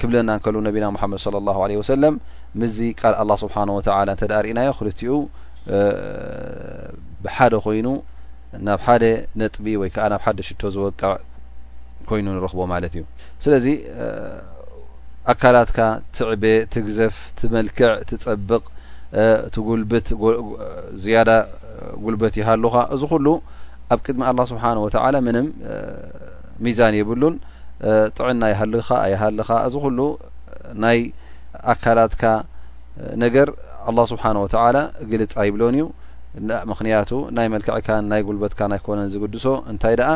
ክብለና እንከሉ ነቢና ሙሓመድ ለ ላ ለ ወሰለም ምስዚ ቃል ኣላ ስብሓን ወተላ እንተ ርእናዮ ክልትኡ ብሓደ ኮይኑ ናብ ሓደ ነጥቢ ወይ ከዓ ናብ ሓደ ሽቶ ዝወቅዕ ኮይኑ ንረኽቦ ማለት እዩ ስለዚ ኣካላትካ ትዕበ ትግዘፍ ትመልክዕ ትፀብቕ ትጉልብት ዝያዳ ጉልበት ይሃሉኻ እዚ ኩሉ ኣብ ቅድሚ ኣላ ስብሓን ወተላ ምንም ሚዛን የብሉን ጥዕና ይሃልኻ ኣይሃልኻ እዚ ኩሉ ናይ ኣካላትካ ነገር ኣላ ስብሓን ወተላ ግልፅ ኣይብሎን እዩ ምክንያቱ ናይ መልክዕካን ናይ ጉልበትካን ኣይኮነን ዝግድሶ እንታይ ደኣ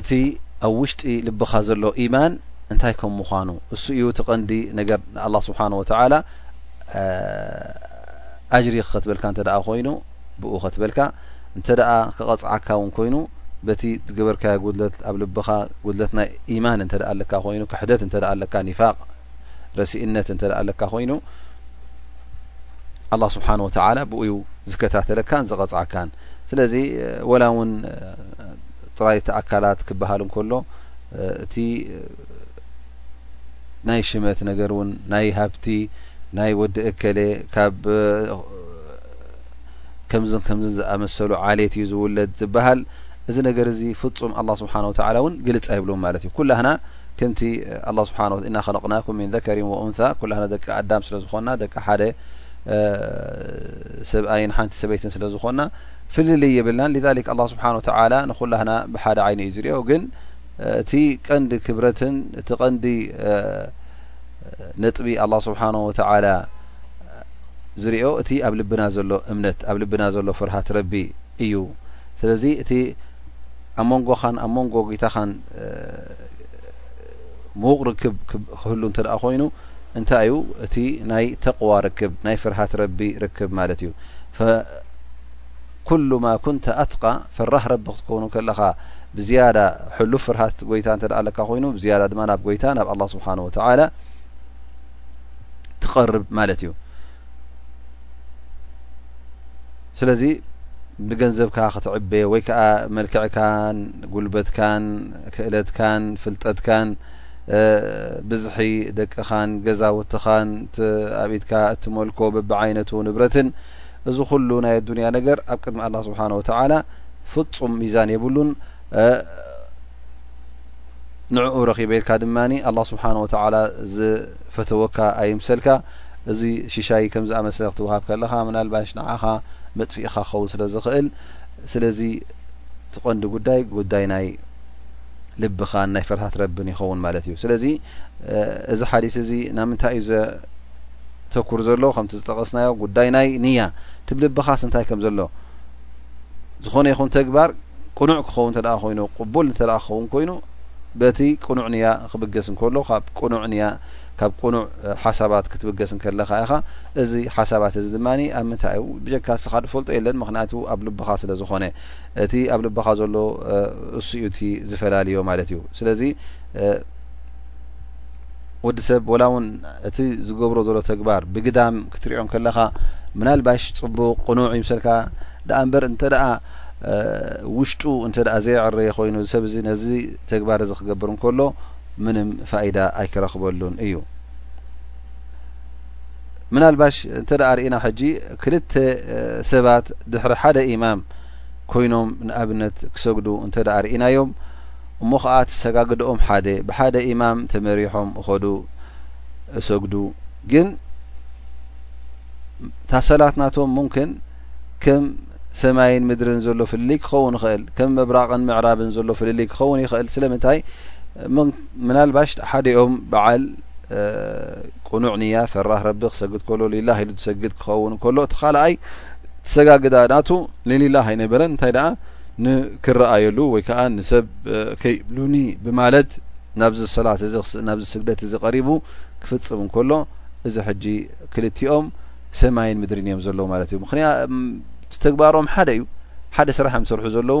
እቲ ኣብ ውሽጢ ልብኻ ዘሎ ኢማን እንታይ ከም ምዃኑ እሱ እዩ እቲ ቀንዲ ነገር ንኣላ ስብሓን ወተላ ኣጅሪ ክኸትበልካ እንተ ደኣ ኮይኑ ብኡ ከትበልካ እንተ ክቐጽዓካ ውን ኮይኑ በቲ ዝገበርካዮ ጉድለት ኣብ ልብኻ ጉድለት ናይ ኢማን እንተ ኣለካ ኮይኑ ክሕደት እንተ ኣለካ ኒፋቅ ረሲእነት እንተ ኣለካ ኮይኑ ኣላ ስብሓን ወተላ ብኡዩ ዝከታተለካን ዝቐፅዓካን ስለዚ ወላ እውን ጥራይቲ ኣካላት ክበሃል እንከሎ እቲ ናይ ሽመት ነገር ውን ናይ ሃብቲ ናይ ወዲ እከሌ ካብ ከምዝን ከምዝን ዝኣመሰሉ ዓሌት እዩ ዝውለድ ዝበሃል እዚ ነገር እዚ ፍፁም ኣላ ስብሓን ወተላ እውን ግልፅ ኣይብሉም ማለት እዩ ኩላህና ከምቲ ኣላ ስብሓ እና ከለቕናኩም ምን ዘከሪን ወኡንታ ኩላህና ደቂ ኣዳም ስለ ዝኾንና ደቂ ሓደ ሰብኣይን ሓንቲ ሰበይትን ስለ ዝኾንና ፍልልይ የብልናን ሊዛሊክ ኣላ ስብሓን ወተላ ንኩላህና ብሓደ ዓይነ እዩ ዝርኦ ግን እቲ ቀንዲ ክብረትን እቲ ቀንዲ ነጥቢ ኣላ ስብሓን ወተዓላ ዝርኦ እቲ ኣብ ልብና ዘሎ እምነት ኣብ ልብና ዘሎ ፍርሃት ረቢ እዩ ስለዚ እቲ ኣብ መንጎኻን ኣብ መንጎ ጌታኻን ምዉቕ ርክብ ክህሉ እንተ ደኣ ኮይኑ እንታይ እዩ እቲ ናይ ተቕዋ ርክብ ናይ ፍርሃት ረቢ ርክብ ማለት እዩ ኩሉ ማ ኩንተ ኣትቃ ፈራህ ረቢ ክትከውን ከለኻ ብዝያዳ ሕሉፍ ፍርሃት ጎይታ እንተ ኣለካ ኮይኑ ብዝያዳ ድማ ናብ ጎይታ ናብ ኣላ ስብሓን ወተዓላ ትቐርብ ማለት እዩ ስለዚ ንገንዘብካ ክትዕበ ወይ ከዓ መልክዕካን ጉልበትካን ክእለትካን ፍልጠትካን ብዝሒ ደቅኻን ገዛውትኻን ኣብኢትካ እትመልኮ በብዓይነቱ ንብረትን እዚ ኩሉ ናይ ኣዱንያ ነገር ኣብ ቅድሚ ኣላ ስብሓን ወተዓላ ፍፁም ሚዛን የብሉን ንዕኡ ረኺበልካ ድማ ኣላ ስብሓን ወተዓላ ዝፈተወካ ኣይምሰልካ እዚ ሽሻይ ከም ዝኣመስለ ክትውሃብ ከለኻ ምናልባሽ ንዓኻ መጥፊኢኻ ክኸውን ስለ ዝኽእል ስለዚ ትቐንዲ ጉዳይ ጉዳይ ናይ ልብኻን ናይ ፈርሃት ረብን ይኸውን ማለት እዩ ስለዚ እዚ ሓዲስ እዚ ናምንታይ እዩ ዘተኩር ዘሎ ከምቲ ዝጠቐስናዮ ጉዳይ ናይ ንያ ትብ ልብኻስ እንታይ ከም ዘሎ ዝኾነ ይኹን ተግባር ቅኑዕ ክኸውን እተ ኮይኑ ቅቡል እተ ክኸውን ኮይኑ በቲ ቅኑዕ ንያ ክብገስ እንከሎ ካብ ቅኑዕ ንያ ካብ ቅኑዕ ሓሳባት ክትብገስ ከለካ ኢኻ እዚ ሓሳባት እዚ ድማ ኣብ ምንታይ ዩ ብጀካ ስኻ ድፈልጦ የለን ምክንያቱ ኣብ ልብኻ ስለ ዝኾነ እቲ ኣብ ልብኻ ዘሎ እሱኡ እቲ ዝፈላልዮ ማለት እዩ ስለዚ ወዲ ሰብ ወላ እውን እቲ ዝገብሮ ዘሎ ተግባር ብግዳም ክትሪኦ ከለኻ ምናልባሽ ፅቡቅ ቅኑዕ ይምሰልካ ደኣ እምበር እንተ ደኣ ውሽጡ እንተ ዘየዕረየ ኮይኑ ሰብ እዚ ነዚ ተግባር እዚ ክገብር እንከሎ ምንም ፋይዳ ኣይክረክበሉን እዩ ምናልባሽ እንተ ርእና ሕጂ ክልተ ሰባት ድሕሪ ሓደ ኢማም ኮይኖም ንኣብነት ክሰግዱ እንተድኣ ርኢናዮም እሞ ኸኣ እቲ ሰጋግድኦም ሓደ ብሓደ ኢማም ተመሪሖም እኸዱ እሰግዱ ግን እታ ሰላት ናቶም ሙምክን ከም ሰማይን ምድርን ዘሎ ፍልልይ ክኸውን ይኽእል ከም ምብራቕን ምዕራብን ዘሎ ፍልልይ ክኸውን ይኽእል ስለምንታይ ምናልባሽ ሓደኦም በዓል ቅኑዕ ንያ ፈራህ ረቢ ክሰግድ ከሎ ሊላ ኢሉ ዝሰግድ ክኸውን ከሎ እቲ ካልኣይ ትሰጋግዳ ናቱ ሊሊላህ ኣይነበረን እንታይ ደኣ ንክረኣየሉ ወይ ከዓ ንሰብ ከይብሉኒ ብማለት ናብዚ ሰላት እዚ ናብዚ ስግደት እዚ ቀሪቡ ክፍፅም እንከሎ እዚ ሕጂ ክልቲኦም ሰማይን ምድሪን እዮም ዘለዉ ማለት እዩ ምክንያት ተግባሮም ሓደ እዩ ሓደ ስራሕ እዮም ዝሰርሑ ዘለዉ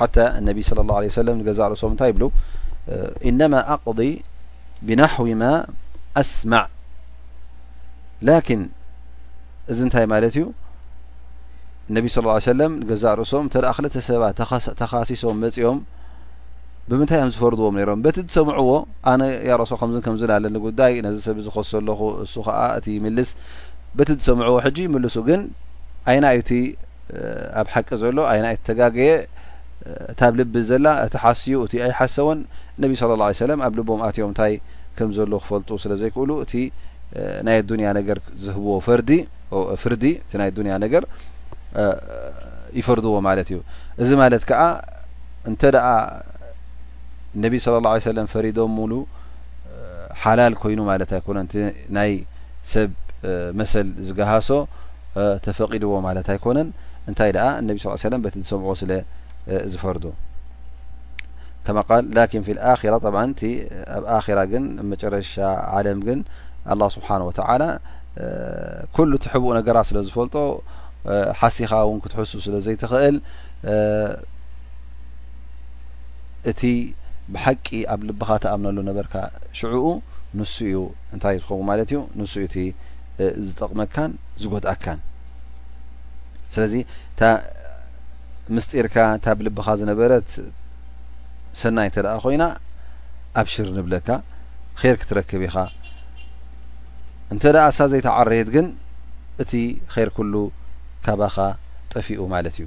ሓታ ነቢ صለ ላه ለ ሰለም ንገዛእ ርእሶም እንታይ ይብሉ ኢነማ ኣቅض ብናሕዊ ማ ኣስማዕ ላኪን እዚ እንታይ ማለት እዩ ነቢ ስ ሰለም ንገዛእ ርእሶም እተ ክልተ ሰባት ተኻሲሶም መፂኦም ብምንታይ እዮም ዝፈርድዎም ነይሮም በቲ ዝሰምዕዎ ኣነ ያረሶ ከምዝ ከምዝ ኣለኒ ጉዳይ ነዚ ሰብ ዝኸሱ ኣለኹ እሱ ከዓ እቲ ይምልስ በቲ ዝሰምዕዎ ሕጂ ይምልሱ ግን ኣይና እዩቲ ኣብ ሓቂ ዘሎ ኣይናይ ተጋገየ እታ ብ ልቢ ዘላ እቲ ሓስዩ እቲ ኣይሓሰወን ነቢ صለ ه ሰለም ኣብ ልቦም ኣትዮም እንታይ ከም ዘሎ ክፈልጡ ስለ ዘይክእሉ እቲ ናይ ኣዱንያ ነገር ዝህብዎ ፈርዲ ፍርዲ እቲ ናይ ኣዱንያ ነገር ይፈርድዎ ማለት እዩ እዚ ማለት ከዓ እንተ ደኣ ነቢ ስለ ላ ሰለም ፈሪዶም ሙሉ ሓላል ኮይኑ ማለት ኣይኮነን እቲ ናይ ሰብ መሰል ዝገሃሶ ተፈቂድዎ ማለት ኣይኮነን እንታይ ደኣ እነቢ ስ ሰለም በቲ ዝሰምዑዎ ስለ ዝፈርዱ ከማ ቃል ላኪን ፊ ልኣራ ብ እቲ ኣብ ኣራ ግን መጨረሻ ዓለም ግን ኣላ ስብሓን ወተላ ኩሉ እቲ ሕቡእ ነገራት ስለ ዝፈልጦ ሓሲኻ እውን ክትሕሱ ስለ ዘይትኽእል እቲ ብሓቂ ኣብ ልብኻ ትኣምነሉ ነበርካ ሽዑኡ ንሱ እዩ እንታይ ዝኸውን ማለት እዩ ንሱ እዩ እቲ ዝጠቕመካን ዝጎድኣካን ስለዚ እታ ምስጢርካ እታ ብ ልብኻ ዝነበረት ሰናይ እንተ ደኣ ኮይና ኣብሽር ንብለካ ኼር ክትረክብ ኢኻ እንተ ደኣ እሳ ዘይተዓረየት ግን እቲ ኼር ኩሉ ካባኻ ጠፊኡ ማለት እዩ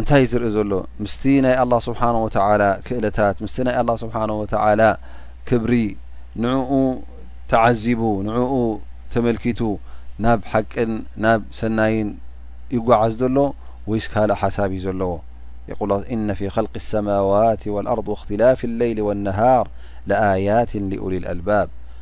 እንታይ እዩ ዝርኢ ዘሎ ምስቲ ናይ ኣላ ስብሓን ወተዓላ ክእለታት ምስቲ ናይ ኣላ ስብሓን ወተዓላ ክብሪ ንዕኡ ተዓዚቡ ንዕኡ ተመልኪቱ ናብ ሓቅን ናብ ሰናይን ይጓዓዝ ዘሎ ወይስ ካልእ ሓሳብ እዩ ዘለዎ የቁል እነ ፊ ኸልቂ ሰማዋት ወልኣርድ ወእክትላፍ ለይሊ ወነሃር ለኣያትን ሊኡሊል ኣልባብ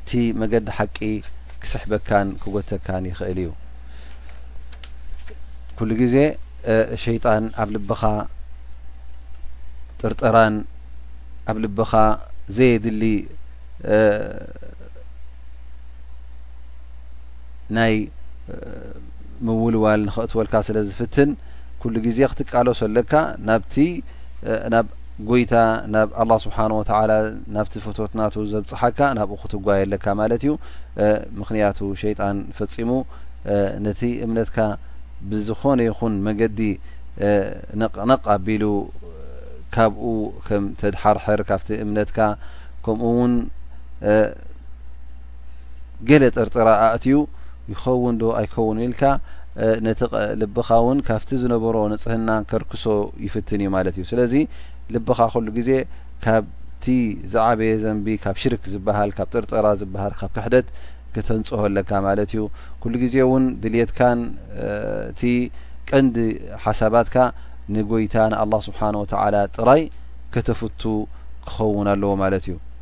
እቲ መገዲ ሓቂ ክስሕበካን ክጎተካን ይኽእል እዩ ኩሉ ግዜ ሸይጣን ኣብ ልብኻ ጥርጠራን ኣብ ልብኻ ዘየድሊ ናይ ምውልዋል ንኸእትወልካ ስለ ዝፍትን ኩሉ ግዜ ክትቃለሶ ኣለካ ናብቲ ናብ ጎይታ ናብ ኣላ ስብሓን ወተላ ናብቲ ፍቶት ናቱ ዘብፅሓካ ናብኡ ክትጓየ ኣለካ ማለት እዩ ምክንያቱ ሸይጣን ፈፂሙ ነቲ እምነትካ ብዝኾነ ይኹን መገዲ ነቕነቕ ኣቢሉ ካብኡ ከም ተድሓርሕር ካብቲ እምነትካ ከምኡ ውን ገለ ጥርጥራ ኣእትዩ ይኸውን ዶ ኣይከውን ኢልካ ነቲ ልብኻ እውን ካብቲ ዝነበሮ ንፅህና ከርክሶ ይፍትን እዩ ማለት እዩ ስለዚ ልብኻ ኩሉ ግዜ ካብቲ ዝዓበየ ዘንቢ ካብ ሽርክ ዝበሃል ካብ ጥርጥራ ዝበሃል ካብ ክሕደት ከተንፅሆ ኣለካ ማለት እዩ ኩሉ ግዜ እውን ድልየትካን እቲ ቀንዲ ሓሳባትካ ንጎይታ ንኣላ ስብሓን ወተዓላ ጥራይ ከተፍቱ ክኸውን ኣለዎ ማለት እዩ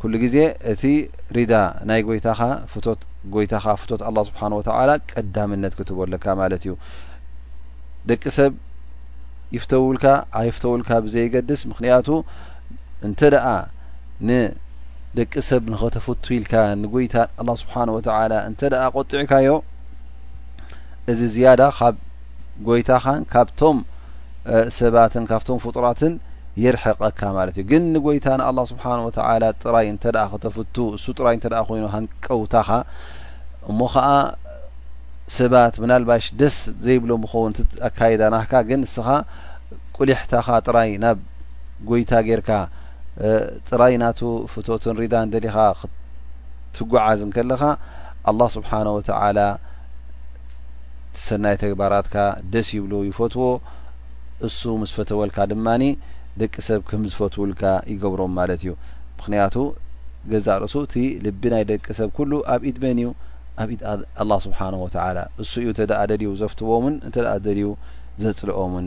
ኩሉ ግዜ እቲ ሪዳ ናይ ጎይታኻ ፍቶት ጎይታኻ ፍቶት ኣላህ ስብሓን ወተዓላ ቀዳምነት ክትቦ ኣለካ ማለት እዩ ደቂ ሰብ ይፍተውልካ ኣይፍተውልካ ብዘይገድስ ምክንያቱ እንተ ደኣ ንደቂ ሰብ ንኸተፍቱ ኢልካ ንጎይታ ኣላ ስብሓን ወተዓላ እንተ ደኣ ቆጢዕካዮ እዚ ዝያዳ ካብ ጎይታኻን ካብቶም ሰባትን ካብቶም ፍጡራትን የርሕቀካ ማለት እዩ ግን ንጎይታ ንኣላ ስብሓን ወተላ ጥራይ እንተ ከተፍቱ እሱ ጥራይ እተ ኮይኑ ሃንቀውታኻ እሞ ከዓ ሰባት ምናልባሽ ደስ ዘይብሎ ምኸውን ኣካይዳ ናካ ግን ንስኻ ቁሊሕታኻ ጥራይ ናብ ጎይታ ጌርካ ጥራይ ናቱ ፍቶትን ሪዳን ደሊኻ ክትጓዓዝ ከለኻ ኣላ ስብሓን ወተላ ሰናይ ተግባራትካ ደስ ይብሉ ይፈትዎ እሱ ምስ ፈተወልካ ድማ ደቂ ሰብ ክም ዝፈትውልካ ይገብሮም ማለት እዩ ምክንያቱ ገዛእ ርእሱ እቲ ልቢ ናይ ደቂ ሰብ ኩሉ ኣብ ኢድ መን እዩ ኣብ ኢድ ኣላህ ስብሓን ወተዓላ እሱ እዩ እንተ ደልዩ ዘፍትዎምን እንተ ደልዩ ዘፅልኦምን